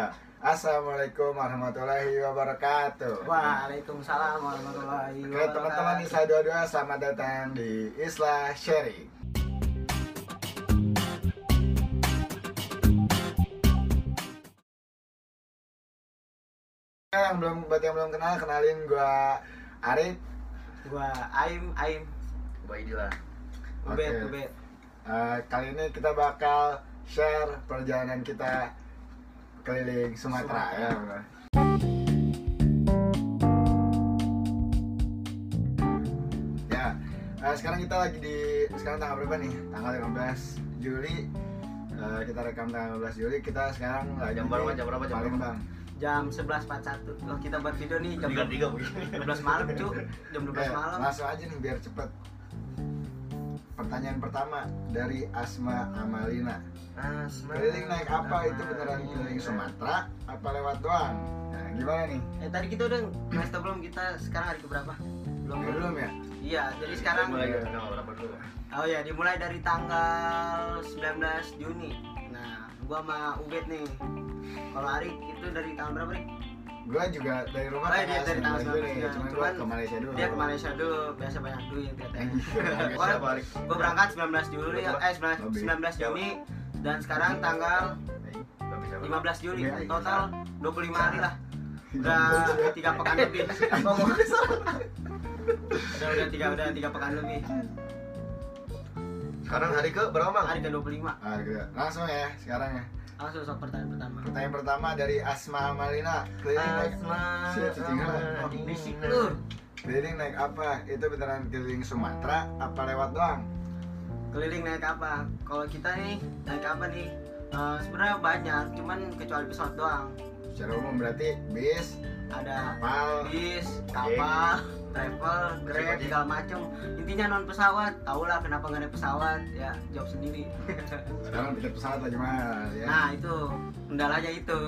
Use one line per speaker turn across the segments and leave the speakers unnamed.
Ya. Assalamualaikum warahmatullahi wabarakatuh.
Waalaikumsalam warahmatullahi
Oke teman-teman Isla 22 selamat datang di Isla Sharing. Yang belum buat yang belum kenal kenalin gua Arif.
Gua Aim Aim
Gua Idila.
Ubed
Oke.
Ubed.
Eh, kali ini kita bakal share perjalanan kita keliling Sumatera,
Sumatera.
ya. Ya, eh, sekarang kita lagi di sekarang tanggal berapa nih? Tanggal 15 Juli. Eh, kita rekam tanggal 15 Juli. Kita sekarang lagi
Jam berapa, jam berapa, jam berapa?
Palembang.
Jam 11.41 Loh kita buat video nih jam
Tiga tiga begini.
12 malam cu Jam 12
Eh,
malam
langsung aja nih biar cepet. Pertanyaan pertama dari Asma Amalina.
Asma.
Keliling naik apa itu beneran keliling Sumatera apa lewat doang? Nah, gimana nih?
Eh tadi kita udah ngasih tau belum kita sekarang hari keberapa? Belum
Ya, belum ya?
Iya jadi sekarang
mulai dari tanggal berapa dulu?
Oh ya dimulai dari tanggal 19 Juni Nah gua sama Ubed nih Kalau Arik itu dari tanggal berapa nih?
Gua juga dari rumah
Oh, dia dari tanggal
19 Juli,
19,
cuman
cuman
ke Malaysia dulu.
Dia ke Malaysia dulu, biasa banyak duit
Siapa Arik?
Gue berangkat 19 Juli, eh 19,
Lebih.
19 Juni dan sekarang tanggal
Gak bisa.
15 Juli,
Iya,
total 25 hari lah. Udah tiga pekan lebih. Udah udah tiga udah tiga pekan lebih.
Sekarang hari ke berapa bang?
Hari ke 25.
Ah, gitu. Langsung ya sekarang ya.
Langsung sok pertanyaan pertama.
Pertanyaan pertama dari Asma Amalina. Keliling naik
Asma.
Bisik lu.
keliling naik apa? Itu beneran keliling Sumatera apa lewat doang?
Keliling naik apa? Kalau kita nih naik apa nih? Eh, sebenarnya banyak, cuman kecuali pesawat doang.
Secara umum berarti bis,
Ada
kapal,
bis, kapal, travel, grab, segala macem Intinya non pesawat, tau lah kenapa nggak naik pesawat Ya jawab sendiri
sekarang tiket pesawat lagi mahal ya.
Nah itu, kendalanya itu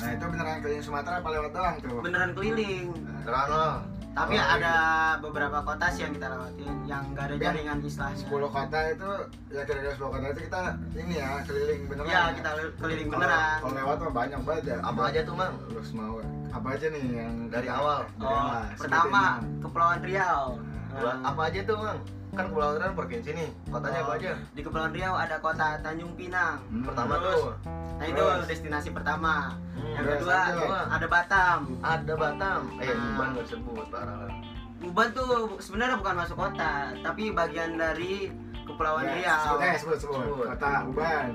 Nah itu beneran keliling Sumatera apa lewat doang tuh?
Beneran keliling
Terang loh.
Tapi
Oh,
ada beberapa kota sih yang kita lewatin Yang nggak ada
Ya,
jaringan istilahnya
10 kota itu ya kira-kira 10 kota itu kita ini ya keliling beneran.
Ya kita keliling beneran
Kalau lewat mah banyak banget ya.
Apa aja tuh bang?
Terus mau apa aja nih yang
Dari awal.
dari
Oh, pertama. Kepulauan Riau Nah,
apa aja tuh bang? Kan Kepulauan Riau provinsi nih. Kotanya apa
Oh,
aja?
Di Kepulauan Riau ada kota Tanjung Pinang
Hmm,
Pertama
Terus.
tuh.
Nah itu
Terus.
destinasi pertama
Hmm,
Yang kedua
aja.
ada Batam
Ada Batam. Eh,
Nah.
Tuban nggak disebut parah lah.
Uban tuh sebenarnya bukan masuk kota, tapi bagian dari Kepulauan
Ya,
Riau.
Sebut, eh, sebut, sebut.
Sebut.
Kota Uban.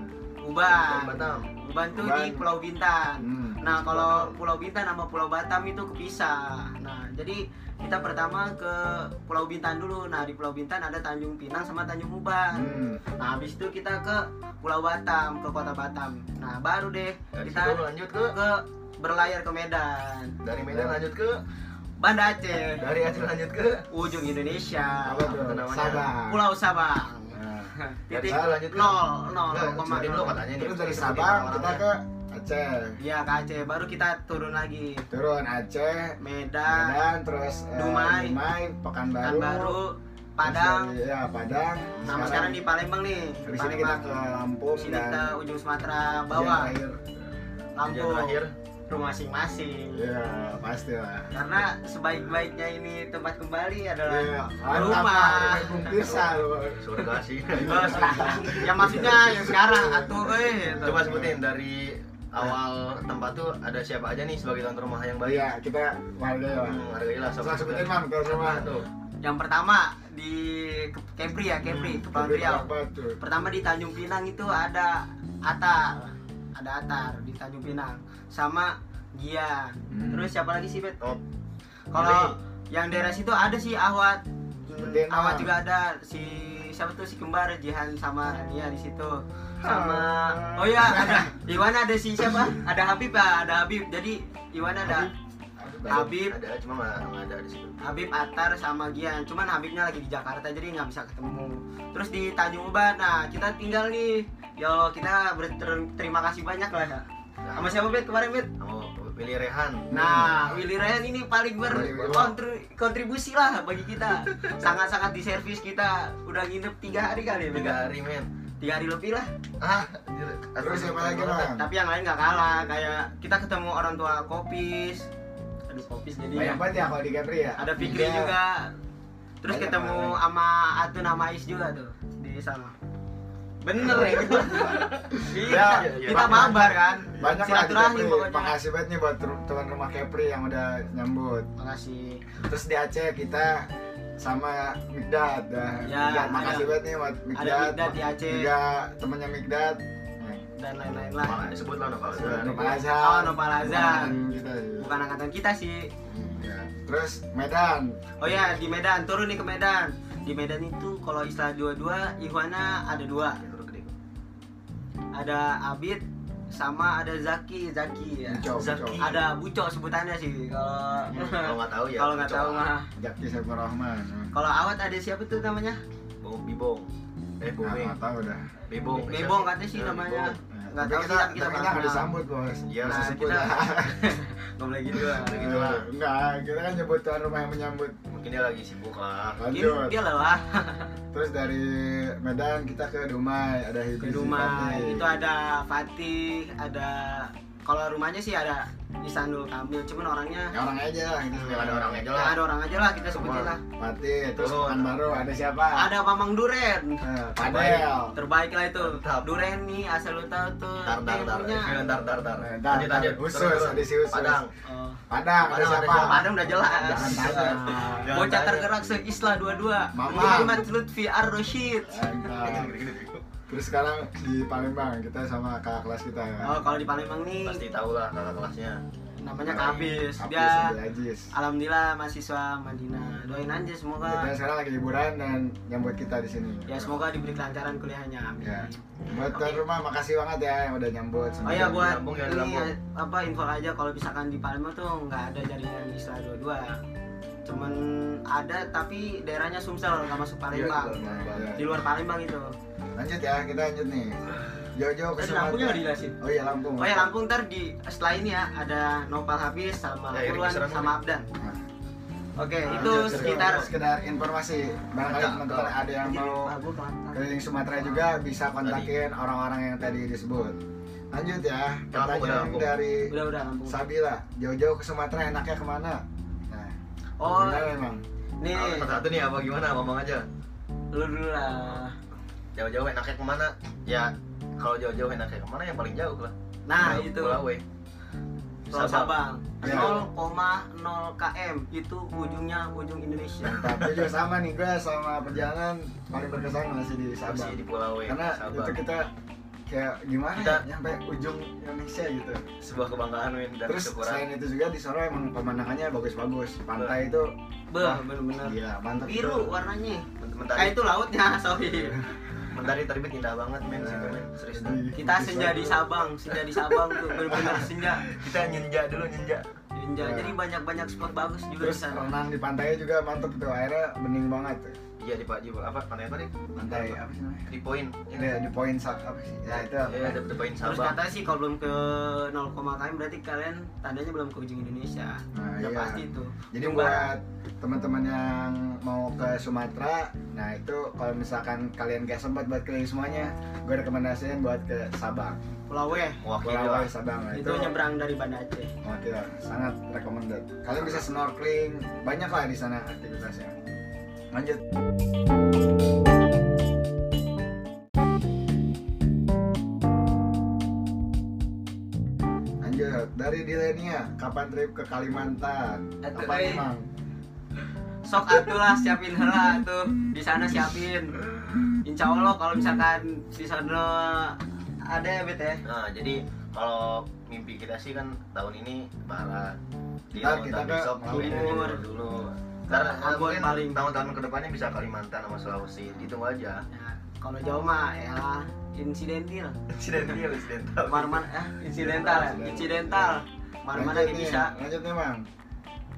Uban.
Batam.
Uban tuh
Uban.
di Pulau Bintan.
Hmm.
Nah, kalau Pulau Bintan sama Pulau Batam itu kepisah. Nah, jadi kita pertama ke Pulau Bintan dulu. Nah, di Pulau Bintan ada Tanjung Pinang sama Tanjung Uban.
Hmm.
Nah, habis itu kita ke Pulau Batam, ke kota Batam. Nah, baru deh
Dari
kita
lanjut ke
ke berlayar ke Medan.
dari Medan lanjut ke
Banda Aceh,
dari Aceh lanjut ke
ujung Indonesia.
Apa tuh?
Apa tuh namanya?
Sabang.
Pulau Sabang.
Nah,
Dari
titik
lanjut ke-
nol nol koma
dulu
nol.
katanya.
Terus dari Sabang kita ke Aceh.
Iya ke Aceh, baru kita turun lagi
Turun Aceh,
Medan,
Medan, terus eh,
Dumai.
Dumai, Pekanbaru,
Pekanbaru, Padang.
dari- ya Padang.
Nah sekarang di Palembang nih.
dari sini kita ke Lampung
sini
dan
kita ujung Sumatera bawah,
terakhir.
Lampung,
terakhir
rumah masing-masing.
Ya pasti lah.
Karena sebaik-baiknya ini tempat kembali adalah
Ya, mantap
rumah.
loh.
surga sih.
Yang maksudnya yang sekarang atau eh
Coba sebutin dari awal tempat tuh ada siapa aja nih sebagai tuan rumah yang baik.
Iya, kita warga ya.
Hmm, hargailah
Coba sebutin mam tuan rumah.
tuh.
yang pertama di Ke- Kepri ya Kepri Kepulauan
Tapi
Riau. Pertama di Tanjung Pinang itu ada Atar. Ada Atar di Tanjung Pinang. Sama Gian
Hmm.
terus siapa lagi sih Bet?
Top.
kalau yang daerah situ ada si Ahwat.
Sebutin,
Ahwat juga ada. Si siapa tuh? Si kembar Jihan sama Nia di situ sama. Oh ya ada. Iwan ada si siapa? Ada Habib ya ada Habib. Jadi Iwan ada. Habib.
Ada cuma nggak ada di situ.
Habib Atar sama Gian. Cuman Habibnya lagi di Jakarta jadi nggak bisa ketemu. Terus di Tanjung Uban nah kita tinggal nih. Ya Allah kita berterima kasih banyak lah ya sama siapa Bet kemarin Bet
Willy Rehan.
nah Willy Ryan ini paling berkontribusi lah bagi kita. Sangat-sangat di servis kita. Udah nginep tiga hari kali ya?
Tiga hari men.
Tiga hari lebih lah.
Ah, anjir.
Terus siapa lagi bang?
tapi yang lain nggak kalah. Kayak kita ketemu orang tua kopis. Aduh kopis jadi
banyak banget ya kalau di Capri ya?
Ada Fikri
Iya.
juga. Terus
Banyak
ketemu
banget.
sama Atun sama Is juga tuh di sana. Bener ya gitu. Iya
Ya,
iya,
kita
banyak.
mabar kan.
Banyak lah di
silaturahmi
Capri
pokoknya.
Makasih banget nih buat tu- tuan rumah Capri yang udah nyambut.
Makasih.
Terus di Aceh kita sama Mikdad dah.
Ya,
Mikdad, makasih
ada-
banget nih buat Mikdad,
ada Mikdad di Aceh.
juga temennya Mikdad
dan lain-lain lah.
Sebut lah Nopal
Nopal Azhar
Oh, Nopal Azhar.
Bukan kita ya.
bukan angkatan kita sih.
Ya. terus Medan.
Oh ya di Medan. Turun nih ke Medan. Di Medan itu kalau istilah dua-dua Ikhwana ada dua. Ada Abid sama ada Zaki Zaki ya
Buco,
Zaki.
Buco.
ada Buco sebutannya sih kalau
Kalau nggak tahu ya.
kalau nggak tahu mah
Jaki Saiful Rahman
kalau awat ada siapa tuh namanya
Bong Bibong. Eh
Nah,
Bobeng.
nggak tahu dah
Bebong.
Bebong katanya sih
Ya,
namanya.
Nah,
Nggak tahu
kita,
kita pernah
nggak
kenal.
disambut bos
Iya,
Nah,
lah.
nggak boleh gitu lah
enggak kita kan nyebut tuan rumah yang menyambut
Mungkin dia lagi sibuk lah.
mungkin
lanjut
dia lelah
terus dari Medan kita ke Dumai ada
ke rumah
Fatih.
itu ada Fatih ada kalau rumahnya sih ada Isanul Kamil cuman orangnya
ya orang aja lah itu
Yang ada orangnya aja
ya
lah.
ada orang aja lah kita sebutin lah
Fatih terus
Turun.
pekan baru ada siapa
ada Mamang Duren
Eh, Padel
terbaik lah itu
Mantap.
Duren nih asal lu tahu tuh
Tar tar tar. Eh, Tar tar tar.
Eh, tar,
Lanjut
tar.
lanjut.
Usus,
Turun, turun.
ada si usus.
Padang.
Oh.
Padang ada siapa?
Padang udah jelas
jangan tanya
Jangan
bocah tergerak se-Isla dua-dua
Mama.
Muhammad Lutfi Ar-Rashid
Enggak. Terus sekarang di Palembang kita sama kakak kelas kita ya
oh kalau di Palembang nih
Pasti tahu lah kakak kelasnya.
namanya Kabis
Abis,
dia
Aziz.
alhamdulillah mahasiswa Madinah doain aja semoga
kita sekarang lagi liburan dan nyambut kita di sini
ya semoga diberi kelancaran kuliahnya amin
Ya. buat tuan rumah makasih banget ya yang udah nyambut
Oh ya buat
ya, di
ini
Lampung.
apa info aja kalau misalkan di Palembang tuh nggak ada jaringan Isra dua-dua. Cuman ada tapi daerahnya Sumsel nggak masuk Palembang.
Iya, Palembang.
Di luar Palembang itu.
Lanjut ya kita lanjut nih. Jauh-jauh ke Sumatera
Lampungnya nggak dijelasin.
oh iya Lampung
Oh ya Lampung ntar di setelah ini ya ada Nopal Habis sama
Ya, kisaran
sama Abdan.
Nah,
Oke
lanjut,
itu
sekedar-
sekitar
sekedar informasi. Barangkali
Cakep.
teman-teman ada yang
Jadi,
mau keliling Sumatera juga bisa kontakin orang-orang yang tadi disebut. Lanjut ya pertanyaan dari
udah udah Lampung.
Sabila. Jauh-jauh ke Sumatera enaknya ke mana? Nah
Oh
memang
nih.
Satu-satu nih apa gimana? Ngomong aja.
lu dulu lah.
Jauh-jauh enaknya ke mana? Ya kalau jauh-jauh enaknya ke mana yang paling jauh lah.
Nah
Pulau-
itu
Pulau.
Pulau Sabang.
Ya.
0,0 km itu ujungnya ujung Indonesia.
gue juga sama nih gue sama perjalanan paling berkesan masih di Sabang
Masih di Pulau W.
karena
Sabang.
itu kita kayak gimana
Kita-
ya nyampe ujung Indonesia gitu
sebuah kebanggaan Win dan
terus
kesyukuran.
selain itu juga di Soro emang pemandangannya bagus-bagus pantai itu
Beh,
Wah,
bener-bener
gila mantap
biru
itu.
warnanya.
Mentari,
Ah itu lautnya, sorry.
Mentari terbit indah banget men
Nah,
situ men serius
Kita senja di. Sabang, senja di Sabang tuh bener-bener senja.
Kita nyenja dulu nyenja.
Nah.
Jadi banyak-banyak spot bagus juga di
terus
sana.
renang di pantainya juga mantep tuh airnya bening banget
Iya di Pak di apa pantai apa deh?
pantai apa sih namanya
Di poin.
ini di poin sak apa sih ya itu apa
Iya, ada di poin
Terus
Sabang.
katanya sih kalau belum ke 0, km berarti kalian tandanya belum ke ujung Indonesia.
Nah,
Udah
iya.
pasti itu.
Jadi
barat.
buat teman-teman yang mau ke Sumatera, nah itu kalau misalkan kalian gak sempat buat keliling semuanya, gue rekomendasiin buat ke Sabang,
Pulau W
Mewakili
Pulau
lah.
Wai, Sabang. Nah,
itu nyebrang dari Banda Aceh.
Oke, sangat recommended. Kalian bisa snorkeling, banyak lah di sana aktivitasnya. Lanjut. Lanjut dari Dilenia, kapan trip ke Kalimantan?
Atuh,
Apa
euy.
memang?
Sok atulah siapin heula tuh. Di sana siapin. Insya Allah kalau misalkan di sana ada ya Bet ya.
Nah, jadi kalau mimpi kita sih kan tahun ini barat. Di
Kita-
tahun
kita ke
besok
timur
dulu. Eh,
Ambon
mungkin
paling.
tahun-tahun ke depannya bisa Kalimantan sama Sulawesi. Ditunggu aja.
Ya, kalau jauh mah ya insidental.
Insidental, insidental.
Marman eh insidental ya, incidental. Mana-mana
Lanjut
yang
nih,
bisa.
Lanjut nih Bang.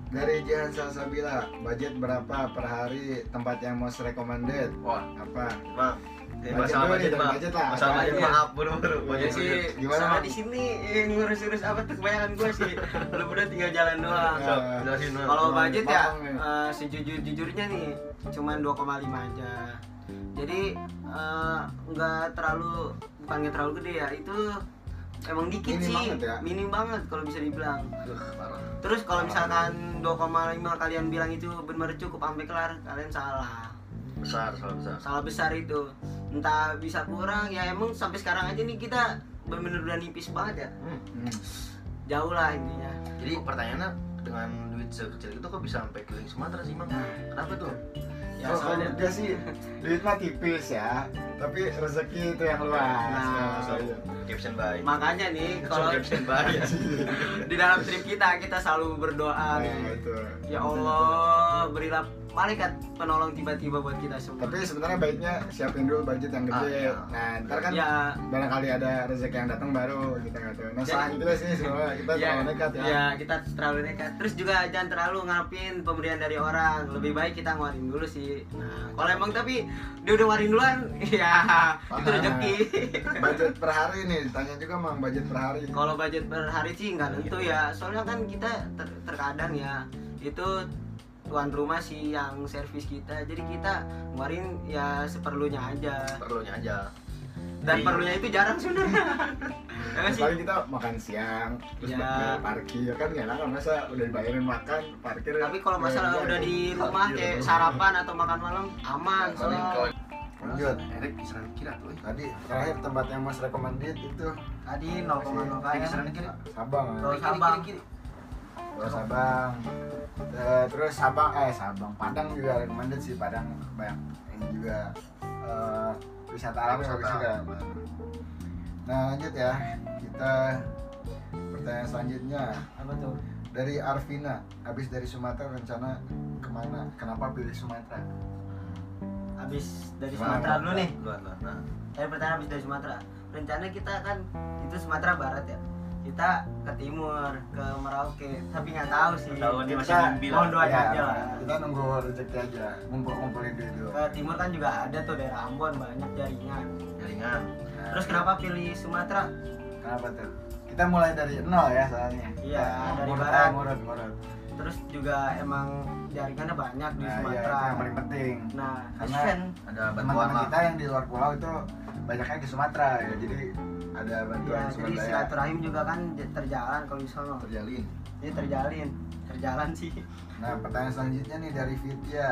Dari Jihan Salsabila, budget berapa per hari tempat yang most recommended?
Wah,
Apa?
Bang.
Budget
masalah budget,
lah.
Masalah budget,
aja?
maaf, buru-buru.
Iya
Budget,
sih.
Gimana,
di sini eh, ngurus-ngurus apa tuh kebanyakan gue sih. Lu udah tinggal jalan doang.
Ya.
Bang.
Kalau budget ya eh, sejujur-jujurnya nih cuman 2,5 aja. Jadi eh, nggak terlalu bukan nggak terlalu gede ya itu emang dikit
Minim
sih
banget ya.
minim banget kalau bisa dibilang
Aduh, parah.
terus kalau misalkan 2,5 kalian bilang itu benar cukup sampai kelar kalian salah
Besar, salah besar.
salah besar itu entah bisa kurang ya emang sampai sekarang aja nih kita bener-bener udah nipis banget ya
Hmm.
Hmm.
jauh lah intinya
Jadi pertanyaannya dengan duit sekecil itu kok bisa sampai keliling Sumatera sih, Mang? Kenapa tuh?
ya
Kalau
soalnya
enggak sih, duit mah tipis ya, tapi rezeki itu yang luas.
Nah.
Caption by.
makanya nih kalau
caption by.
di dalam trip kita kita selalu berdoa
Nah,
ya Allah berilah malaikat penolong tiba-tiba buat kita semua
Tapi sebenarnya baiknya siapin dulu budget yang gede.
Ah, iya.
Nah, ntar kan
ya
barangkali ada rezeki yang datang baru kita nggak tahu. Nah,
Jadi-
salah kita sih sebenarnya kita
ya,
terlalu nekat ya.
ya, kita terlalu nekat. Terus juga jangan terlalu ngarepin pemberian dari orang. Lebih baik kita ngeluarin dulu sih. Nah, kalau emang tapi dia udah ngeluarin duluan, ya itu
Ah.
rezeki.
budget per hari nih, tanya juga mang budget per hari.
kalau budget per hari sih nggak tentu ya. Soalnya kan kita ter- terkadang ya itu tuan rumah sih yang servis kita. Jadi kita ngeluarin ya seperlunya aja.
Perlunya aja.
Dan
Jadi-
perlunya itu jarang sebenarnya. Ya?
Paling kita makan siang, terus
Ya.
parkir kan nggak enak kan masa udah dibayarin makan parkir.
Tapi kalau masalah udah di rumah kayak sarapan atau makan malam aman.
Paling
soalnya.
Lanjut.
Erik kisaran kira tuh.
Tadi terakhir tempat yang Mas recommended itu
Tadi 0,0
Erik kisaran kira.
Sabang.
Kalau
ya.
Sabang.
Sabang. Eh, terus Sabang eh Sabang Padang juga recommended sih Padang banyak ini juga eh, wisata alam yang bagus juga. Nah lanjut ya kita pertanyaan selanjutnya
Apa tuh?
dari Arvina habis dari Sumatera rencana ke mana kenapa pilih Sumatera
Habis dari? Sumatera dulu nih.
Duluan, duluan. Nah,
Saya pertanyaan habis dari Sumatera. Rencana kita kan itu Sumatera Barat ya. Kita ke timur, ke Merauke. Tapi nggak tahu sih.
Tahu dia masih
Kita-
mimpi
Mohon
lah.
doa
Ya,
aja lah.
kita nunggu rezeki aja ngumpul ngumpulin duit dulu
Ke timur kan juga ada tuh daerah Ambon banyak jaringan.
Jaringan.
Nah,
Terus kenapa pilih Sumatera?
kenapa tuh kita mulai dari nol ya soalnya
Iya, dari
Murut,
barat.
murut
Terus juga emang jaringannya banyak di
nah iya
Sumatera.
yang paling penting
Nah,
Karena-
Ada bantuan
teman-teman
lah.
kita yang di luar pulau itu banyaknya di Sumatera ya jadi ada bantuan
ya, jadi
daya
silaturahim juga kan terjalan kalau di sono.
Terjalin.
Ini terjalin, terjalan sih.
nah pertanyaan selanjutnya nih dari Vidya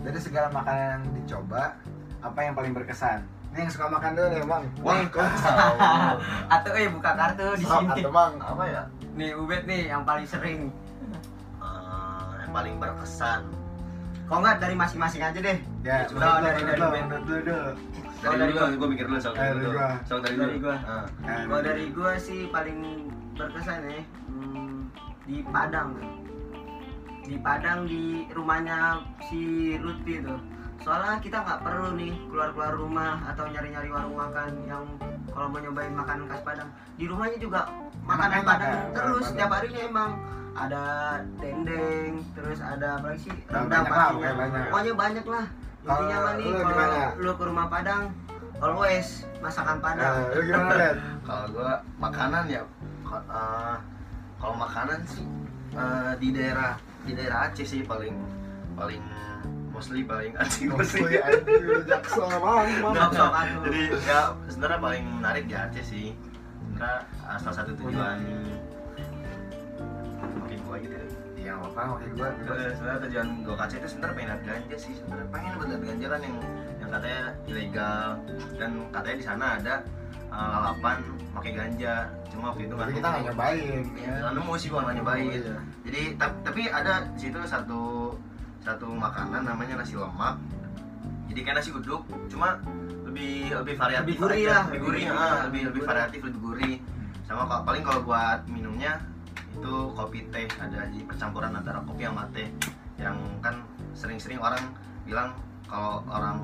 dari segala makanan yang dicoba apa yang paling berkesan ini yang suka makan dulu nih bang
tahu.
Atau eh buka kartu di sini.
atau bang
Apa ya?
Nih Ubed nih yang paling sering.
Eh, yang paling berkesan.
Kok enggak dari masing-masing aja deh.
ya lu,
dari- dari
lu dulu
Dari
dari gua.
gue mikir dulu
Eh,
dari
gua.
Sok dari
Dari gua.
Ah.
Kalau dari gua sih paling berkesan ya hmm, di Padang. Di Padang di rumahnya si Lutfi tuh. Soalnya kita nggak perlu nih keluar-keluar rumah atau nyari-nyari warung makan yang kalau mau nyobain makanan khas Padang. Di rumahnya juga makanan Padang
ya,
terus
Padang.
setiap harinya emang ada dendeng, terus ada apa lagi sih? Rendang
banyak pokoknya banyak.
Pokoknya banyak lah. Intinya mah nih kalau lu ke rumah Padang always masakan Padang.
Nah, lu gimana Ben?
Kalau gua makanan ya eh, kalau makanan sih eh, di daerah di daerah Aceh sih paling paling mostly paling anjing mostly.
Mostly anjir, jaksel bang, bang.
Sok sok atuh.
Jadi ya sebenarnya paling menarik di Aceh sih. Sebenarnya eh, salah satu tujuan mungkin gua gitu ya.
Apa oke gua.
Eh, sebenarnya tujuan gua ke Aceh itu sebenarnya pengen lihat ganja sih sebenarnya pengen buat lihat ganja kan yang yang katanya ilegal dan katanya di sana ada eh, lalapan pakai ganja cuma waktu itu nggak
kita nggak nyobain
Ya,
ya.
nggak nemu sih gua nggak nyobain
iya.
jadi ta- tapi ada di situ satu satu makanan namanya nasi lemak jadi kayak nasi uduk cuma lebih lebih variatif
Lebih gurih lah,
lebih
lebih
gurih ah, lebih lebih variatif lebih gurih sama kalau paling kalau buat minumnya itu kopi teh ada jadi percampuran antara kopi sama teh yang kan sering-sering orang bilang kalau orang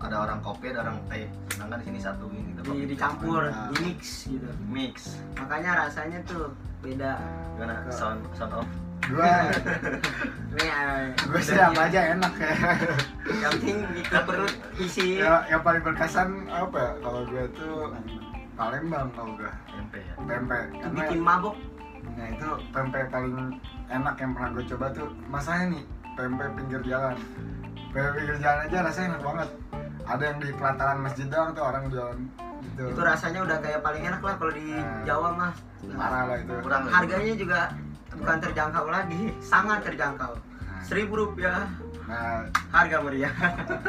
ada orang kopi ada orang teh sedangkan di sini satu ini gitu,
Di,
kopi teh.
dicampur,
Nah.
di mix gitu.
mix
Makanya rasanya tuh beda.
gimana
Ke-
sound sound off
Gua
Ini eh,
gua sih apa aja enak ya.
Yang penting ikut perut isi.
ya yang paling berkesan apa ya? Kalau gua tuh Palembang kalau gua
tempe ya
karena
Bikin mabuk.
Nah itu pempek paling enak yang pernah gue coba tuh masanya nih pempek pinggir jalan. Pempek pinggir jalan aja rasanya enak banget. Ada yang di pelataran masjid doang tuh orang jualan gitu.
Itu rasanya udah kayak paling enak lah kalau di
Nah.
Jawa mah
parah lah itu.
Kurang
harganya juga bukan terjangkau lagi sangat terjangkau.
Nah.
seribu rupiah.
Nah.
Harga meriah.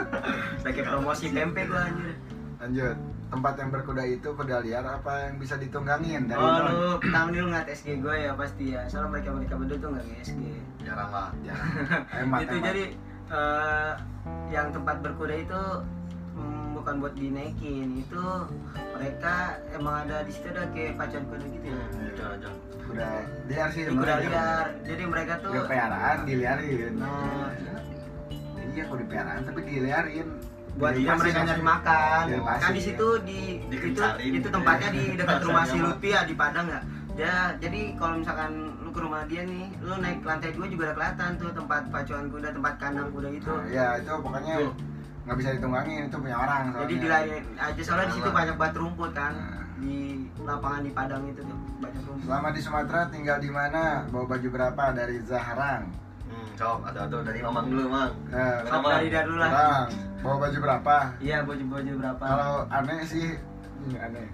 Pakai promosi tempe gua anjir.
Lanjut tempat yang berkuda itu kuda liar apa yang bisa ditunggangin? Dari
oh lu pertama nih lu ngat SG gue ya pasti ya. Soalnya mereka mereka berdua tuh nggak SG
jarang lah
hemat
itu
hemat.
jadi eh, yang tempat berkuda itu mm, bukan buat dinaikin. Itu mereka emang ada di situ ada kayak pacuan kuda gitu ya.
Itu aja
kuda liar sih
Di kuda liar. Jadi mereka tuh
peliharaan diliarin.
Oh.
iya kuda peliharaan tapi diliarin
buat
Jadi
yang
pasti
mereka
langsung-
nyari makan.
Iya, pasti,
kan di
ya.
situ di itu itu tempatnya di dekat rumah si. Lutfi ya di Padang ya. Ya jadi kalau misalkan lu ke rumah dia nih lu naik lantai dua juga udah kelihatan tuh tempat pacuan kuda tempat kandang kuda itu.
Nah, iya itu pokoknya nggak bisa ditunggangin itu punya orang
jadi
soalnya.
dilayarin aja soalnya di situ banyak banget rumput kan
Nah.
di lapangan di Padang itu tuh banyak rumput.
Selama di Sumatera tinggal di mana? Bawa baju berapa? Dari Zahrang
hmm cok ada tuh dari mamang dulu mang.
Nah,
Sok dari dulu lah
bawa baju berapa?
Iya baju baju berapa?
Kalau aneh sih ini aneh.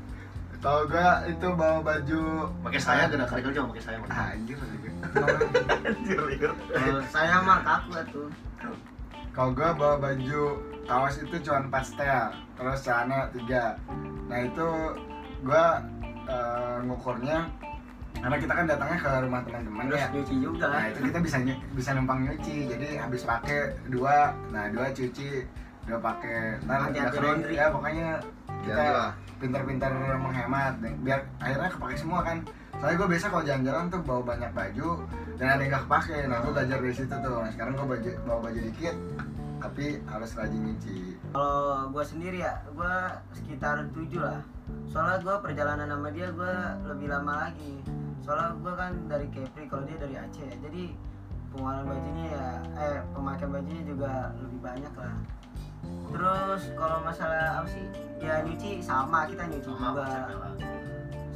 Kalau gua itu bawa baju
pakai saya gak kali kali jangan pakai saya
ah, anjir
Anjir.
Kalau saya mah kaku tuh
kalau gua bawa baju kaos itu cuma 4 setel terus celana 3 nah itu gua eh, ngukurnya karena kita kan datangnya ke rumah teman-teman ya.
nyuci juga.
Nah itu kita bisa ny- bisa numpang nyuci. Jadi habis pakai dua, nah dua cuci, dua pakai.
Hati-hati laundry.
ya pokoknya kita pintar-pintar menghemat. Biar akhirnya kepake semua kan. Soalnya gue biasa kalau jalan-jalan tuh bawa banyak baju dan ada yang gak kepake. Nah gue belajar dari situ tuh. Nah, sekarang gue baju, bawa baju dikit, tapi harus rajin nyuci.
kalau gue sendiri ya gue sekitar 7 lah soalnya gue perjalanan sama dia gue lebih lama lagi soalnya gue kan dari Kepri kalau dia dari Aceh jadi pengeluaran bajunya ya eh pemakaian bajunya juga lebih banyak lah terus kalau masalah apa sih? Ya nyuci sama kita nyuci
sama
juga.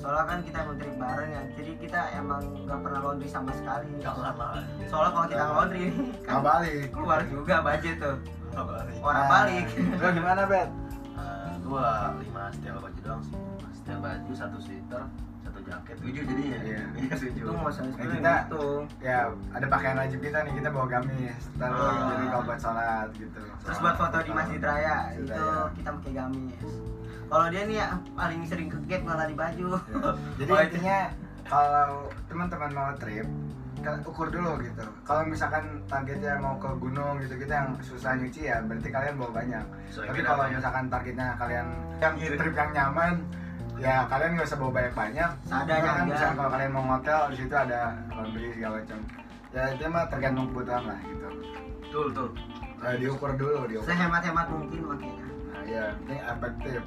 soalnya kan kita trip bareng ya jadi kita emang gak pernah laundry sama sekali.
Jangan lah
soalnya kalau kita laundry
Gak
kan
balik.
keluar juga budget tuh.
Jangan.
orang
Nah,
balik.
Lo gimana Bet?
Eh, gua lima setel baju doang sih. Lima setel baju satu sweater jaket tujuh jadinya
Iya.
iya tujuh
itu mau saya
Nah, kita-
gitu
Ya ada pakaian wajib kita nih kita bawa gamis. Ntar
Ah.
jadi kalau buat sholat gitu.
terus buat foto di Masjid Raya itu kita pakai gamis kalau dia nih ya paling sering ke gap malah di baju
Ya. Jadi
Oh,
intinya kalau teman-teman mau trip kan ukur dulu gitu. Kalau misalkan targetnya mau ke gunung gitu kita yang susah nyuci ya berarti kalian bawa banyak.
Sesuai
Tapi kalau
ya.
misalkan targetnya kalian yang trip yang nyaman ya kalian nggak usah bawa banyak-banyak.
Seadanya
Karena kan
aja.
misalkan kalau kalian mau hotel di situ ada laundry segala macam. Ya itu mah tergantung kebutuhan lah gitu.
betul betul
Ya, diukur dulu diukur.
sehemat-hemat mungkin makanya
Nah, ya, penting efektif.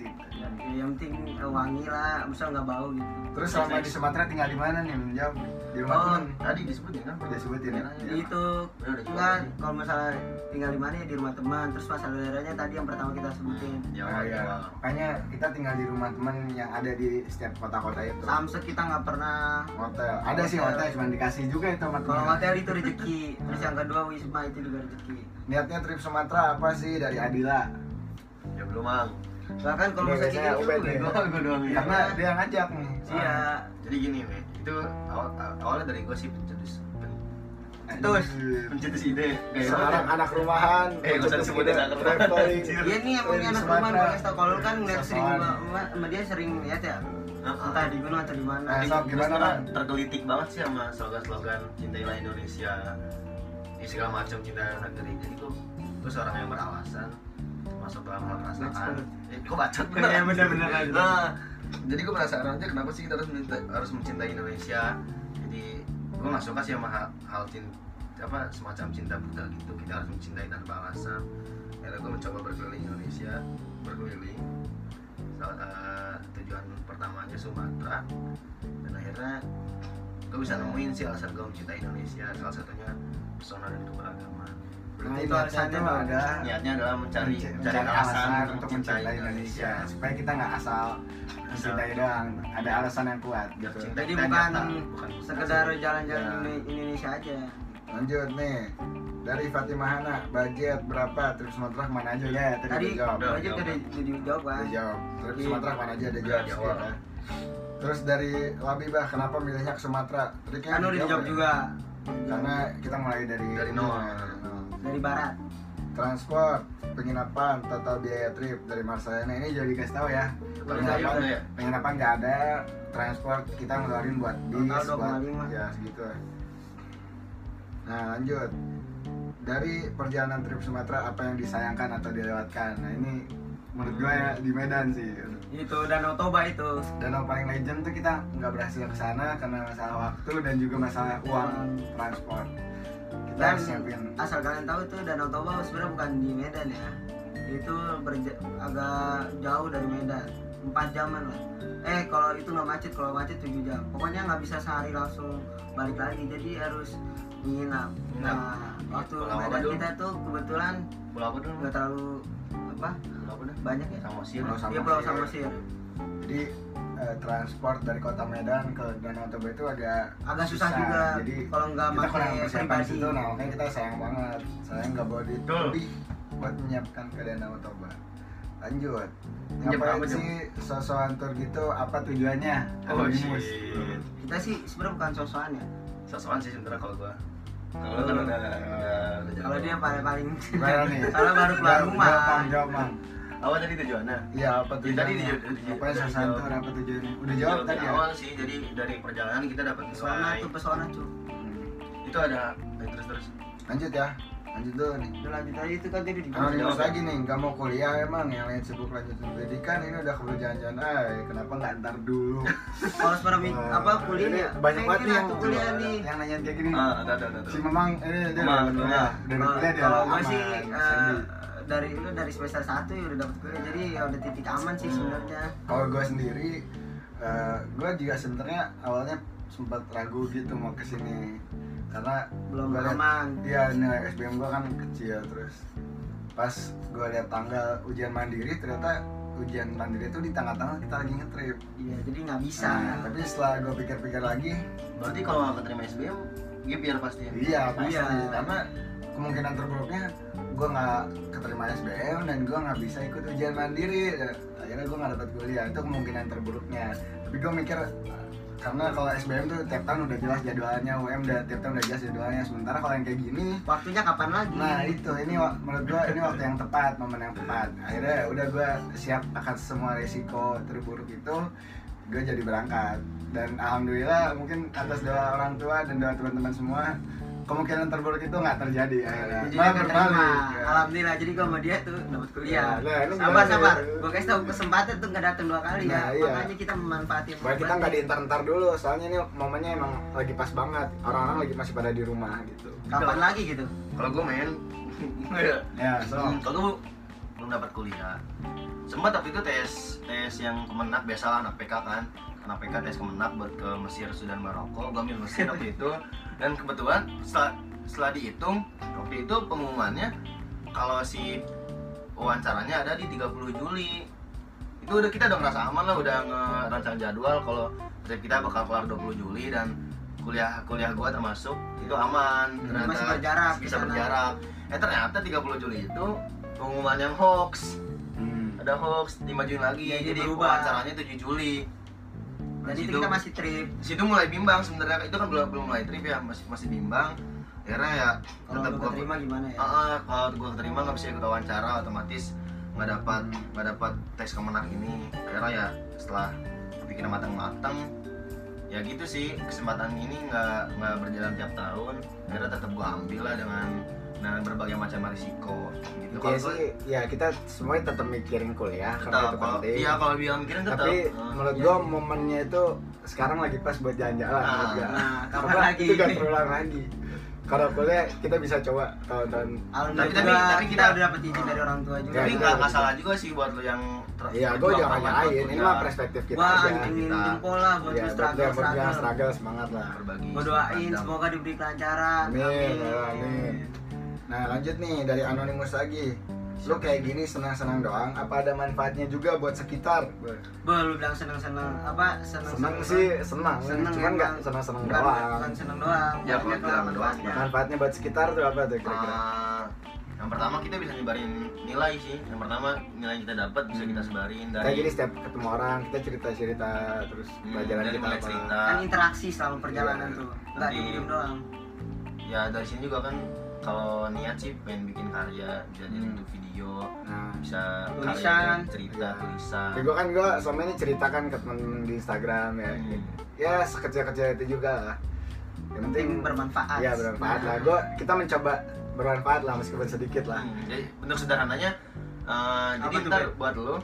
Ya, yang penting eh, wangi lah misal nggak bau gitu
Terus selama di Sumatera tinggal di mana nih? Menjawab di rumah
Oh,
temen.
tadi disebutin kan
Udah sebutin ya?
Iya.
itu
jawab.
kalau masalah tinggal di mana ya di rumah teman terus masalah daerahnya tadi yang pertama kita sebutin
Jawa
Oh, iya.
Jawa
Makanya kita tinggal di rumah teman yang ada di setiap kota-kota itu.
Samsek kita nggak pernah
Hotel. Ada sih
Hotel.
cuma dikasih juga itu sama
kalau hotel itu rezeki terus yang kedua wisma itu juga rezeki
Niatnya trip Sumatera apa sih dari Adila?
ya belum mang
bahkan kalau misalnya kayak
Ubed
gitu
gue doang.
Karena dia yang ngajak nih.
iya.
Jadi gini nih itu awal, awalnya dari gue sih pencetus pen-
Terus.
Pencetus ide. Kayak
Seorang anak rumahan,
Eh, nggak usah
ide,
anak rumahan.
Dia nih emang anak
Sumatera.
rumah gue tau kalau lu kan ngeliat sering sama, dia sering lihat ya?
Heeh.
entah di gunung atau di mana.
Nah, gimana,
tergelitik banget sih sama slogan-slogan cintailah Indonesia. Ya, segala macam cinta negeri jadi gue gue seorang yang beralasan masuk dalam hal perasaan kok bacot?
Iya, bener-bener aja.
nah jadi gue penasaran aja kenapa sih kita harus mencintai, harus mencintai Indonesia? Jadi gue nggak suka sih sama hal, hal cinta apa semacam cinta buta gitu. Kita harus mencintai tanpa alasan. Akhirnya gue mencoba berkeliling Indonesia berkeliling. Salah- eh, tujuan pertamanya Sumatera. Dan akhirnya gue bisa nemuin sih alasan gue mencintai Indonesia. Salah satunya pesona dan keberagaman
Berarti
Nah, itu
niatnya tuh. ada
niatnya adalah mencari
mencari,
mencari alasan
untuk mencintai Indonesia supaya kita nggak asal mencintai doang ada alasan yang kuat gitu
cinta
Jadi bukan
nyata, bukan
sekedar
Ya.
jalan-jalan di Indonesia aja.
lanjut nih dari Fatimah Hana budget berapa trip Sumatera ke mana aja ya tadi,
tadi
jawab
jawab.
udah jadi jawab kan
udah jawab trip
Iya.
Sumatera ke mana aja Udah jawab ya. terus dari Labibah kenapa milihnya ke Sumatera triknya
kan udah dijawab
ya?
juga
karena kita mulai dari
Dari nol.
Dari
barat.
Transport penginapan total biaya trip dari Marsayana ini jadi kasih tahu ya. Penginapan
ya.
penginapan nggak ada transport kita ngeluarin buat bis buat
2,5.
ya segitu. Nah lanjut. Dari perjalanan trip Sumatera apa yang disayangkan atau dilewatkan? Nah ini menurut gue ya di Medan sih.
Itu Danau Toba itu.
Danau paling legend tuh kita nggak berhasil ke sana karena masalah waktu dan juga masalah uang transport
dan asal kalian tahu itu Danau Toba sebenarnya bukan di Medan ya. Itu berja- agak jauh dari Medan. Empat jaman lah. Eh kalau itu nggak macet kalau macet 7 jam. Pokoknya nggak bisa sehari langsung balik lagi jadi harus menginap nah waktu
Pulau apa
Medan kita tuh kebetulan
Pulau apa dulu?
nggak terlalu apa?
Pulau apa
banyak ya?
Samosir.
Pulau
dia pulau
Samosir. Jadi eh, transport dari kota Medan ke Danau Toba itu agak
agak susah, juga
jadi
kalau nggak
kita kurang persiapan situ. Nah makanya kita sayang banget. Sayang nggak bawa duit lebih buat menyiapkan ke Danau Toba. Lanjut. Ngapain sih sosokan tour gitu? Apa tujuannya?
Oh
Anonymous.
shit.
kita sih sebenarnya bukan sosokan ya.
Sosokan sih sebenarnya kalau gua. Kalau lu kan udah
kalau dia paling paling Soalnya baru keluar rumah.
Apa tadi tujuannya?
iya apa
Ya,
tujuannya
tadi dijawab.
tour apa tujuannya udah jawab tadi
di
ya
awal sih. Jadi dari perjalanan kita dapat
pesona tuh pesona tuh
Hmm.
Itu ada eh, terus terus.
lanjut ya lanjut dulu nih
udah lanjut aja itu kan jadi di
Anonimus
jawab.
lagi nih, nggak mau kuliah emang yang lain sibuk lanjutin pendidikan ini udah keburu jalan-jalan ay kenapa nggak ntar dulu
kalau sekarang mi-
Wah,
apa kuliah ya
banyak banget nih yang
aku kuliah nih
yang nanya kayak gini
Ah, ada ada ada.
si Memang ini dia
Memang,
udah kuliah
memang.
udah
Kalau-
kuliah dia
kalau gue eh, dari lu dari semester 1 ya udah dapet kuliah jadi ya udah titik aman sih sebenarnya
kalau gue sendiri gue juga sebenarnya awalnya sempat ragu gitu mau ke sini karena
belum
gua
aman
Iya, nilai SBM gue kan kecil terus pas gue lihat tanggal ujian mandiri ternyata ujian mandiri itu di tengah-tengah kita lagi ngetrip
iya jadi nggak bisa
Nah, tapi setelah gue pikir-pikir lagi,
Berarti kalau nggak keterima SBM, gap year pasti ya.
iya pasti.
Iya.
Karena kemungkinan terburuknya gue nggak keterima SBM dan gue nggak bisa ikut ujian mandiri. Akhirnya gue nggak dapat kuliah. Itu kemungkinan terburuknya. Tapi gue mikir karena kalau SBM tuh tiap tahun udah jelas jadwalnya, UM udah tiap tahun udah jelas jadwalnya. Sementara kalau yang kayak gini,
waktunya kapan lagi
nah itu ini menurut gue ini waktu yang tepat, momen yang tepat. Akhirnya ya udah gue siap akan semua risiko terburuk itu gue jadi berangkat. Dan alhamdulillah mungkin atas doa orang tua dan doa teman-teman semua kemungkinan terburuk itu nggak terjadi. Akhirnya.
jadi
Malah berbalik,
keterima
ya.
alhamdulillah jadi gua sama dia tuh dapat kuliah.
Ya, nah, ini
sabar sabar. Gua kasih tau kesempatan tuh nggak datang dua kali ya.
Nah, iya.
makanya kita memanfaatin
Supaya kita nggak diintar-intar dulu. Soalnya ini momennya emang lagi pas banget. Orang-orang lagi masih pada di rumah gitu.
Kapan lagi gitu?
Kalau gue main, ya.
ya so.
Kalau gue belum dapat kuliah. Sempat waktu itu tes tes yang kemenak biasalah anak PK kan. Anak PK tes kemenak buat ke Mesir, Sudan, Maroko. Gue ambil Mesir waktu itu. Dan kebetulan setelah setelah dihitung waktu itu pengumumannya kalau si wawancaranya ada di 30 Juli itu udah kita udah ngerasa aman lah udah ngerancang jadwal kalau trip kita bakal kelar 20 Juli dan kuliah kuliah gua termasuk itu aman ternyata
Masih berjarak
bisa berjarak eh ternyata 30 Juli itu pengumuman yang hoax
hmm.
Ada hoax dimajuin lagi.
Jadi
jadi
berubah.
wawancaranya 7 Juli.
Jadi
Di
itu kita masih trip.
Situ mulai bimbang sebenarnya. Itu kan belum belum mulai trip ya masih masih bimbang. Akhirnya ya
kalau
tetap gua
keterima gimana ya?
Ah, kalau gue terima nggak bisa ikut wawancara otomatis nggak dapat nggak dapat tes kemenang ini. Karena ya setelah bikin matang-matang ya gitu sih. Kesempatan ini nggak nggak berjalan tiap tahun. Akhirnya tetap gue ambil lah dengan dengan berbagai macam risiko gitu
Intinya
kalau
sih
gue
ya kita semuanya tetap mikirin kuliah karena
tetap
itu
kalau
penting
iya kalau bilang mikirin tetap
tapi
Ah.
menurut
iya.
gua momennya itu sekarang lagi pas buat jalan-jalan
Ah.
menurut gua.
nah kapan
Karena
lagi
itu gak terulang lagi kalau kuliah kita bisa coba tahun-tahun
Tapi- tapi-
juga
tapi
kita udah dapet izin dari orang tua juga
Ya,
tapi nggak
udah
nggak
bisa.
salah juga sih buat lo yang
Iya, gue jangan
buat
Ini mah perspektif kita
gua
aja.
Kita-
jempol lah buat
Iya, buat
struggle struggle
struggle semangat lah.
berbagi
gua doain semoga diberi kelancaran
Amin, ya, amin. Nah lanjut nih dari anonimus lagi. lu kayak gini senang-senang doang apa ada manfaatnya juga buat sekitar?
Bo, lu bilang seneng-seneng apa
senang sih senang.
Seneng
cuman nggak senang-senang doang.
bukan seneng doang
Ya, doang,
manfaatnya.
manfaatnya buat sekitar tuh apa tuh kira-kira?
Eh, yang pertama kita bisa nyebarin nilai sih. Yang pertama nilai yang kita dapat bisa kita sebarin
kayak
dari
gini setiap ketemu orang kita cerita-cerita terus
Hmm,
pelajaran kita apa.
cerita.
kan interaksi selama perjalanan
Iya.
tuh nggak diem doang.
ya dari sini juga kan kalau niat sih pengen bikin karya bisa jadi
Hmm.
untuk video.
Nah
bisa
Tulisan.
karya cerita
Iya.
tulisan.
Kayak gue kan gue selama ini ceritakan ke temen di Instagram ya.
Hmm.
ya sekecil-kecil itu juga lah. Yang penting
penting bermanfaat.
ya bermanfaat lah. Gue kita mencoba bermanfaat lah meskipun sedikit lah.
Hmm, jadi bentuk sederhananya eh,
Apa
jadi ntar buat lo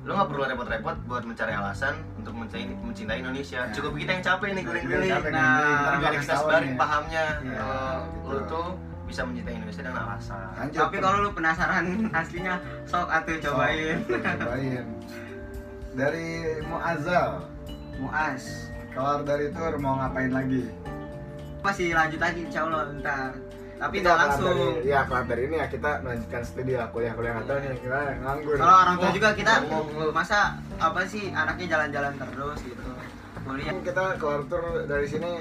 lo nggak perlu repot-repot buat mencari alasan untuk mencintai, mencintai Indonesia.
Ya.
cukup kita yang capek nih
capek
Nah,
biar kita sebarin
nih.
pahamnya kalau
gitu.
lo tuh bisa mencintai Indonesia dengan alasan.
Lanjut,
tapi kalau lu penasaran aslinya sok atuh cobain.
cobain. Dari Muazzal.
Muas
keluar dari tour mau ngapain lagi?
Masih lanjut lagi insya Allah ntar tapi nggak
kelar
langsung.
dari, ya kelar dari ini ya kita melanjutkan studi lah kuliah kuliah nggak tahu nih nganggur.
Kalau orang tua juga kita
lu.
masa apa sih anaknya jalan-jalan terus? gitu kuliah
kita keluar tour dari sini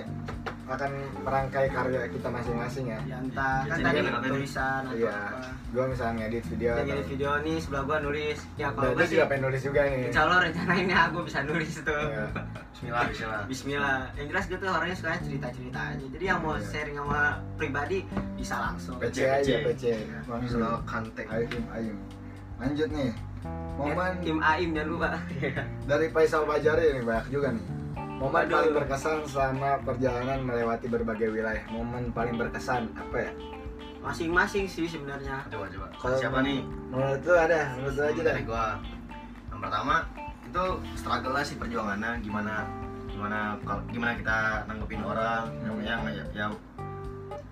akan merangkai karya kita masing-masing ya.
Ya entah. Kan tadi
kan tadi-
tulisan atau
iya.
apa.
Gue misalnya ngedit video
Kita
atau-
video nih sebelah gua nulis. Ya kalau gua sih
juga pengen nulis juga nih
insya Allah rencanainnya aku bisa nulis tuh.
Iya.
Bismillah Bismillah.
Bismillah. Yang jelas gue tuh orangnya suka cerita-cerita aja. Jadi yang mau
Iya.
sharing sama pribadi bisa langsung.
PC
PC.
aja PC
Bismillah kantek
Ayim Ayim lanjut nih. Momen
tim Aim jangan lupa.
Dari Faisal Bajari nih banyak juga nih momen
Waduh.
paling berkesan selama perjalanan melewati berbagai wilayah. Momen paling berkesan apa ya?
Masing-masing sih sebenarnya.
Coba coba.
Kalau
siapa nih?
menurut lu ada menurut lu aja dah
dari gua. Yang pertama itu struggle lah sih perjuangannya. Gimana gimana kalau gimana kita nanggepin orang. Yang yang yang,
yang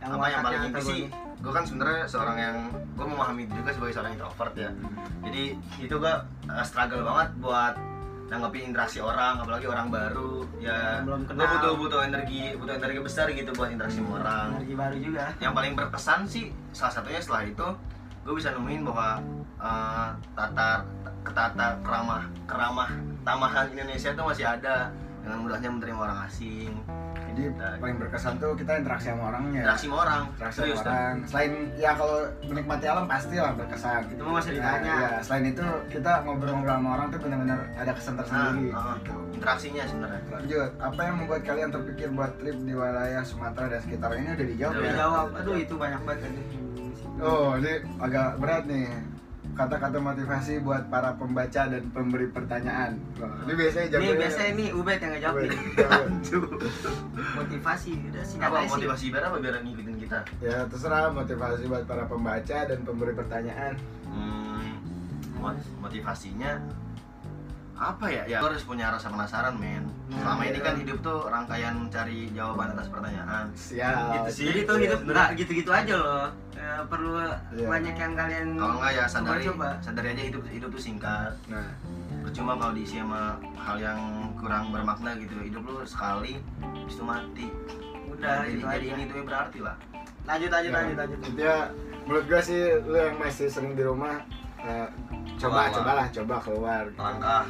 apa yang paling inti sih gue kan sebenarnya seorang yang gue memahami juga sebagai seorang introvert ya. Jadi itu gue uh, struggle banget buat nanggepin interaksi orang apalagi orang baru ya.
Belum
gue
kenal.
butuh butuh energi butuh energi besar gitu buat interaksi sama orang.
Energi baru juga.
Yang paling berpesan sih salah satunya setelah itu gue bisa nemuin bahwa uh, tata ketata keramah keramah tamahan Indonesia tuh masih ada dengan mudahnya menerima orang asing.
Jadi
Nah,
paling berkesan tuh kita interaksi sama orangnya.
Interaksi sama orang.
Interaksi sama orang. Selain ya kalau menikmati alam pasti lah berkesan
itu mah masih ditanya.
Ya, selain itu kita ngobrol-ngobrol sama orang tuh benar-benar ada kesan tersendiri
Nah,
gitu.
interaksinya sebenarnya.
Lanjut, apa yang membuat kalian terpikir buat trip di wilayah Sumatera dan sekitar ini udah dijawab
Udah
ya?
dijawab. Aduh itu banyak banget kan
Oh, ini agak berat nih kata-kata motivasi buat para pembaca dan pemberi pertanyaan. Wah, ini biasanya
ini
jawabannya-
biasanya ini Ubed yang ngejawab
Ubed,
nih
jawab.
motivasi udah singkat
apa
aja sih
motivasi biar apa biar ngikutin kita
ya terserah motivasi buat para pembaca dan pemberi pertanyaan.
hmm, mot- motivasinya apa ya? Ya harus punya rasa penasaran men. Selama ini kan hidup tuh rangkaian mencari jawaban atas pertanyaan.
Siap.
Gitu sih.
jadi tuh hidup nggak gitu-gitu aja loh. Ya, perlu
Iya.
banyak yang kalian
kalau enggak ya sadari
coba
sadari aja hidup hidup tuh singkat.
Nah,
percuma kalau diisi sama hal yang kurang bermakna gitu. Hidup lu sekali habis itu mati.
Udah
jadi,
gitu
jadi
aja.
ini tuh berarti lah.
Lanjut lanjut
ya,
lanjut lanjut.
intinya menurut gue sih lu yang masih sering di rumah eh, coba
Keluar.
cobalah coba keluar.
langkah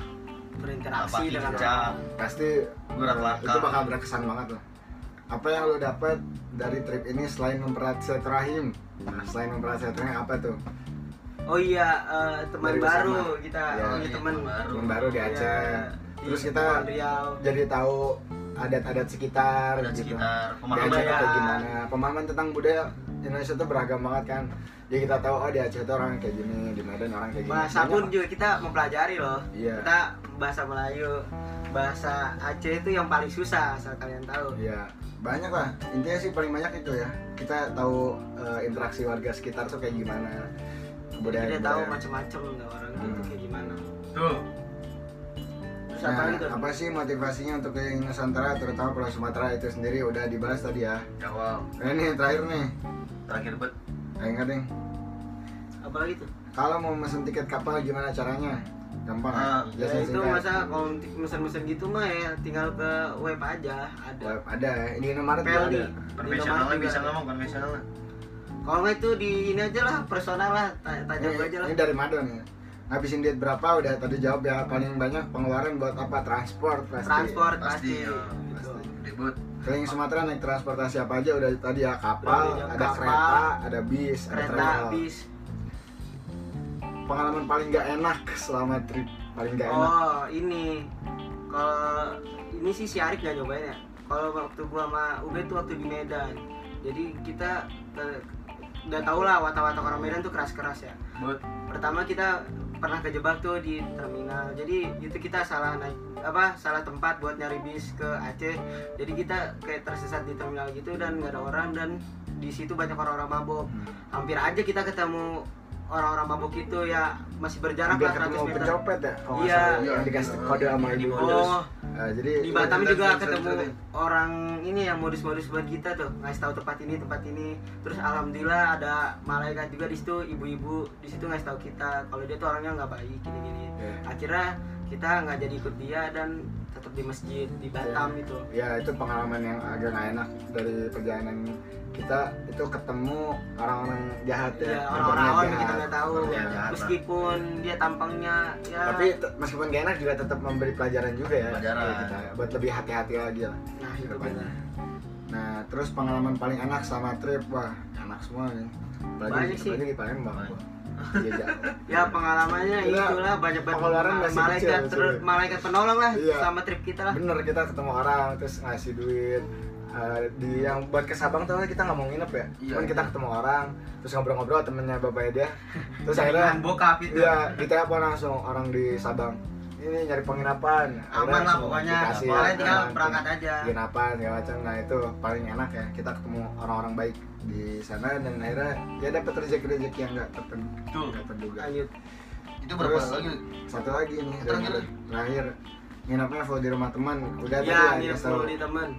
berinteraksi
Apa
dengan orang
Pasti
Berat langkah.
itu bakal berkesan banget loh. Apa yang lu dapat dari trip ini selain mempererat silaturahim? Nah, selain mempererat silaturahim apa tuh?
oh iya eh, teman
Dari
baru
bersama.
kita
Ya,
oh,
iya,
teman
teman baru.
Teman baru di
Iya,
Aceh.
di
Terus kita jadi tahu adat-adat sekitar
dan
gitu.
sekitar
Di
pemahaman
Aceh
ya.
gimana? Pemahaman tentang budaya Indonesia tuh beragam banget kan. Jadi kita tahu oh di Aceh tuh orang kayak gini, di Medan orang kayak gini.
bahasa
Banyak
pun juga kita mempelajari loh
Iya.
kita bahasa Melayu bahasa Aceh itu yang paling susah asal kalian tahu
Iya, banyak lah. Intinya sih paling banyak itu ya. Kita tahu eh, interaksi warga sekitar tuh kayak gimana. Kebudayaan.
kita tahu macam-macam orang itu
Hmm.
kayak gimana
tuh
Nah,
lagi tuh
apa sih motivasinya untuk ke Nusantara terutama Pulau Sumatera itu sendiri udah dibahas tadi ya.
jawab
Nah, ini yang terakhir nih.
terakhir bet
Ayo nggak, Deng.
apa lagi tuh
Kalau mau mesen tiket kapal gimana caranya? Gampang
Ah,
ya?
ya itu
singkat.
masa kalau mesen-mesen gitu mah ya tinggal ke web aja ada
Web ada. Di juga
Peldi.
ada.
Di
bisa ngomong konvensionalnya
kalau nggak itu di ini aja lah personal lah tanya, gue aja lah
ini dari Mado nih ngabisin duit berapa udah tadi jawab ya paling banyak pengeluaran buat apa? Transport pasti
transport
pasti
pasti,
ya.
gitu.
ribut.
Keliling Sumatera naik transportasi apa aja? Udah tadi ya kapal
Udah,
ada
kapal,
kereta ada bis ada
kereta
travel.
bis.
Pengalaman paling gak enak selama trip paling gak enak.
Oh ini. Kalau ini sih si Arik gak nyobain ya? Kalau waktu gua sama Ube tuh waktu di Medan. Jadi kita eh, udah tau lah watak-watak orang Medan tuh keras-keras ya.
But
pertama kita pernah kejebak tuh di terminal. Jadi itu kita salah naik apa salah tempat buat nyari bis ke Aceh. Jadi kita kayak tersesat di terminal gitu dan nggak ada orang dan di situ banyak orang-orang mabuk
Hmm.
hampir aja kita ketemu orang-orang mabuk itu ya masih berjarak lah 100
ketemu
meter.
pencopet ya nggak
Iya.
yang dikasih kode sama ibu
modus.
oh
Eh, jadi
di Batam juga ketemu orang ini yang modus-modus buat kita tuh ngasih tahu tempat ini tempat ini. Terus alhamdulillah ada malaikat juga di situ ibu-ibu di situ ngasih tahu kita kalau dia tuh orangnya nggak baik gini-gini.
Iya.
akhirnya kita nggak jadi ikut dia dan tetap di masjid di Batam itu.
Ya itu pengalaman yang agak gak enak dari perjalanan kita. Itu ketemu orang-orang jahat ya
ya
yang
orang-orang yang kita nggak tahu.
Berniat jahat lah.
meskipun dia tampangnya ya.
Tapi meskipun gak enak juga tetap memberi pelajaran juga ya.
Pelajaran.
buat kita buat lebih hati-hati lagi lah.
Nah itu
ke depannya.
benar.
Nah terus pengalaman paling enak sama trip wah enak semua nih.
Banyak sih.
apalagi di Palembang Iya,
ya pengalamannya
Kita
itulah banyak banget
pengeluaran masih
malaikat
kecil,
terus malaikat penolong lah
Iya.
sama trip kita lah.
Bener kita ketemu orang terus ngasih duit. Eh, di yang buat ke Sabang tuh kita nggak mau nginep ya.
Iya,
cuman kita
iya.
ketemu orang terus ngobrol-ngobrol temennya bapaknya dia. Terus akhirnya
bokap itu.
Iya, ditelepon langsung orang di Sabang. Ini nyari penginapan.
Aman lah pokoknya
dikasih
pokoknya tinggal
aman,
berangkat aja
Penginapan segala macam. Nah, itu paling enak ya. Kita ketemu orang-orang baik di sana dan akhirnya ya dapat rezeki-rezeki yang nggak terduga.
lanjut
itu berapa
Terus-
lagi
Satu lagi nih
Terakhir.
terakhir. Nginapnya full di rumah teman. Udah tadi
ya
ya,
nginep
Insta-
dulu di temen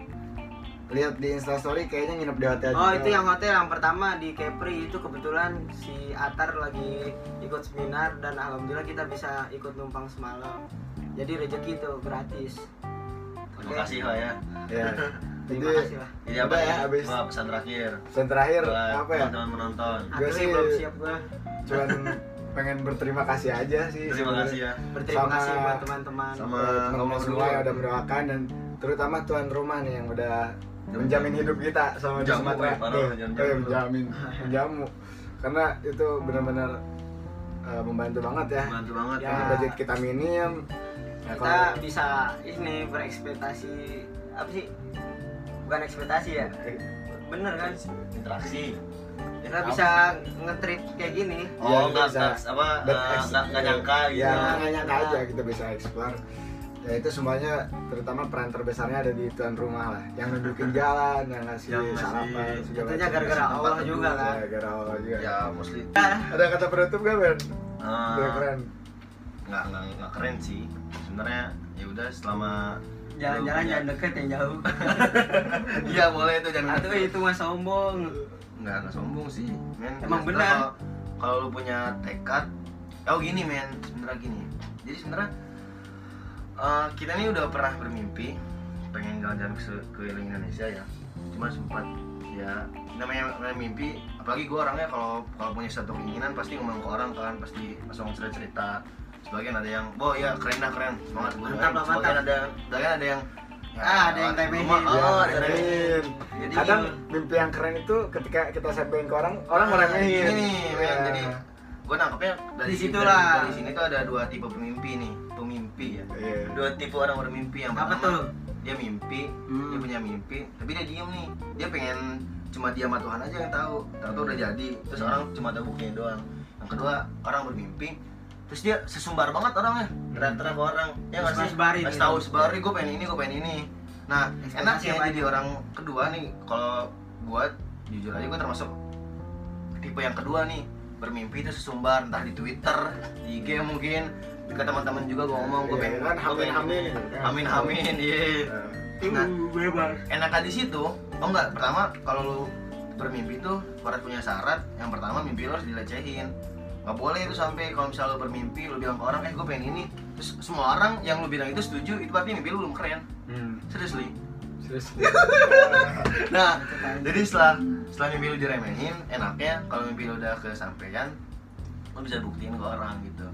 lihat di Instastory kayaknya nginep di hotel
oh
juga.
itu yang hotel yang pertama di Kepri itu kebetulan si Atar lagi ikut seminar dan alhamdulillah kita bisa ikut numpang semalam. Jadi rezeki itu gratis.
Terima kasih lah ya.
Ya.
terima
Jadi
kasih lah
jadi apa
ya, abis-
Wah, pesan terakhir.
pesan terakhir
buat
apa ya?
teman-teman menonton.
Akhirnya
sih-
belum siap gua.
Cuman pengen berterima kasih aja sih.
terima kasih ya.
Berterima
Sama-
kasih buat teman-teman.
Sama
teman-teman semua yang udah mendoakan dan terutama tuan rumah nih yang udah menjamin hidup kita sama di Sumatera.
eh,
iya,
jamu.
menjamin, menjamu. Karena itu benar-benar eh, membantu banget ya.
bantu banget
Ya.
Karena budget kita minim. Ya,
kita
kalau-
bisa ini berekspektasi apa sih bukan ekspektasi ya bener kan
interaksi
kita bisa ngetrip kayak gini
Iya,
oh
kita
nggak
bisa
nggak- apa eh, nggak nyangka gitu
Ya,
Iya.
nggak nyangka aja kita bisa explore. Ya itu semuanya terutama peran terbesarnya ada di tuan rumah lah yang nunjukin jalan, yang ngasih
Yang
sarapan
Tentunya
macam.
gara-gara Allah juga kan
Ya, gara Allah juga.
ya mostly
Ada kata penutup gak Ben? Udah keren.
nggak nggak nggak keren sih sebenarnya ya udah selama
jalan-jalan jangan deket yang jauh
iya boleh tuh jangan
atau itu mah sombong
nggak nggak sombong sih men
Emang benar.
kalau- kalau lu punya tekad oh gini men sebenarnya gini jadi sebenarnya eh, kita ini udah pernah bermimpi pengen jalan-jalan ke keliling Indonesia ya cuma sempat ya namanya, namanya mimpi apalagi gue orangnya kalau kalau punya satu keinginan pasti ngomong ke orang kan pasti langsung cerita cerita sebagian ada yang oh ya keren dah keren semangat gue
Mantap lah,
sebagian
mantap.
ada sebagian ada yang ya,
Ah, ada yang remehin.
Ya,
oh, ada yang
remehin.
jadi
Kadang mimpi yang keren itu ketika kita sampaikan ke orang, orang
Ah,
meremehin.
Ini nih, men.
Ya.
jadi gue nangkepnya dari. Dari, dari sini tuh ada dua tipe pemimpi nih, pemimpi ya.
Iya.
Dua tipe orang bermimpi yang
apa
pertama
tuh
dia mimpi,
Hmm.
dia punya mimpi, tapi dia diem nih. Dia pengen cuma dia sama Tuhan aja yang tahu. Tahu udah jadi. Terus
Hmm.
orang cuma tahu buktinya doang. Yang kedua orang bermimpi, terus dia sesumbar banget orangnya. Teriak-teriak ke orang. Ya nggak
Terus
sih? Kasih
gitu.
tahu sebari gue pengen ini, gue pengen ini. Nah, enaknya
apa
jadi
aja?
orang kedua nih kalau gua jujur aja gua termasuk tipe yang kedua nih bermimpi itu sesumbar entah di Twitter, di IG mungkin ke teman-teman juga gua ngomong gua
Iya,
pengen
kan,
ini.
gitu kan.
Amin amin, iya. Nah,
bebas
enaknya di situ, oh enggak, pertama kalau lu bermimpi itu harus punya syarat. Yang pertama mimpi lu harus dilecehin. Gak boleh itu sampai kalau misalnya lu bermimpi lu bilang ke orang eh gue pengen ini terus semua orang yang lu bilang itu setuju itu berarti mimpi lu belum keren
Hmm.
seriously nah jadi setelah setelah mimpi lu diremehin enaknya kalau mimpi lu udah kesampaian lu bisa buktiin ke orang gitu.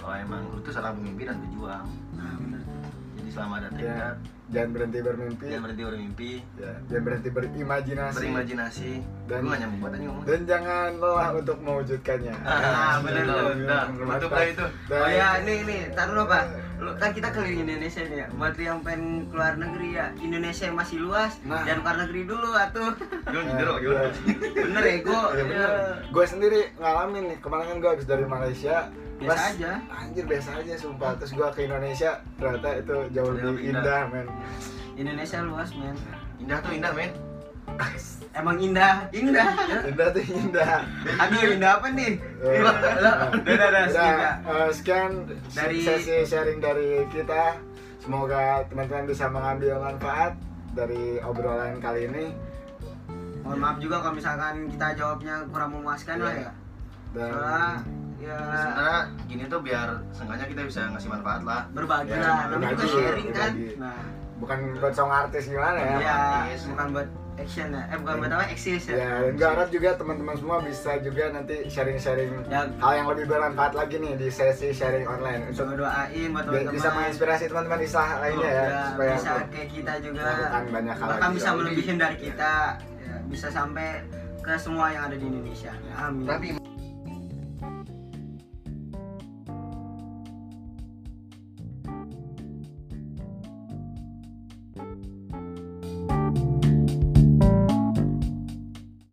Kalau emang lu tuh seorang pemimpi dan pejuang
nah
selama ada
ya,
tekad
jangan berhenti bermimpi.
Jangan berhenti bermimpi.
Ya, jangan berhenti berimajinasi.
Berimajinasi.
Dan-
gue gak nyambung ngomong
dan jangan lelah untuk mewujudkannya.
Ah,
udah tutup lah itu.
Dan-
Oh ya, ini ini, taruh dulu pak. Lu kan kita keliling Indonesia nih ya. Buat lu yang pengen keluar negeri ya, Indonesia yang masih luas.
Nah.
Jangan keluar negeri dulu atuh.
Gue
Iya.
Bener. Ego.
Ya, bener. Gue sendiri ngalamin nih. Kemarin kan gue habis dari Malaysia
Biasa
pas-
aja.
anjir biasa aja sumpah terus gue ke Indonesia ternyata itu jauh lebih
indah.
indah men
Indonesia luas men.
indah tuh indah men
Emang indah, indah.
indah tuh indah
Aduh indah apa nih?
Eh,
Udah, udah, udah,
eh, sekian
Dari-
sesi sharing dari kita semoga teman-teman bisa mengambil manfaat dari obrolan kali ini
Mohon maaf juga kalau misalkan kita jawabnya kurang memuaskan lah ya.
dan
Soalnya ya
sebenarnya gini tuh biar seenggaknya kita bisa ngasih manfaat lah
berbagi
Ya,
lah. Namanya juga
berbagi,
sharing kan. Nah,
bukan buat song artis gimana ya
ya
artis.
bukan buat action ya. Eh bukan buat apa? Eksis ya.
Ya, dan gue harap juga teman-teman semua bisa juga nanti sharing-sharing
Ya.
hal yang lebih bermanfaat lagi nih di sesi sharing online untuk
Coba doain buat teman-teman.
bisa menginspirasi teman-teman islah lainnya ya,
Ya,
supaya
bisa kayak kita juga
banyak hal
bahkan bisa melebihin dari kita ya, bisa sampai ke semua yang ada di Indonesia amin
tapi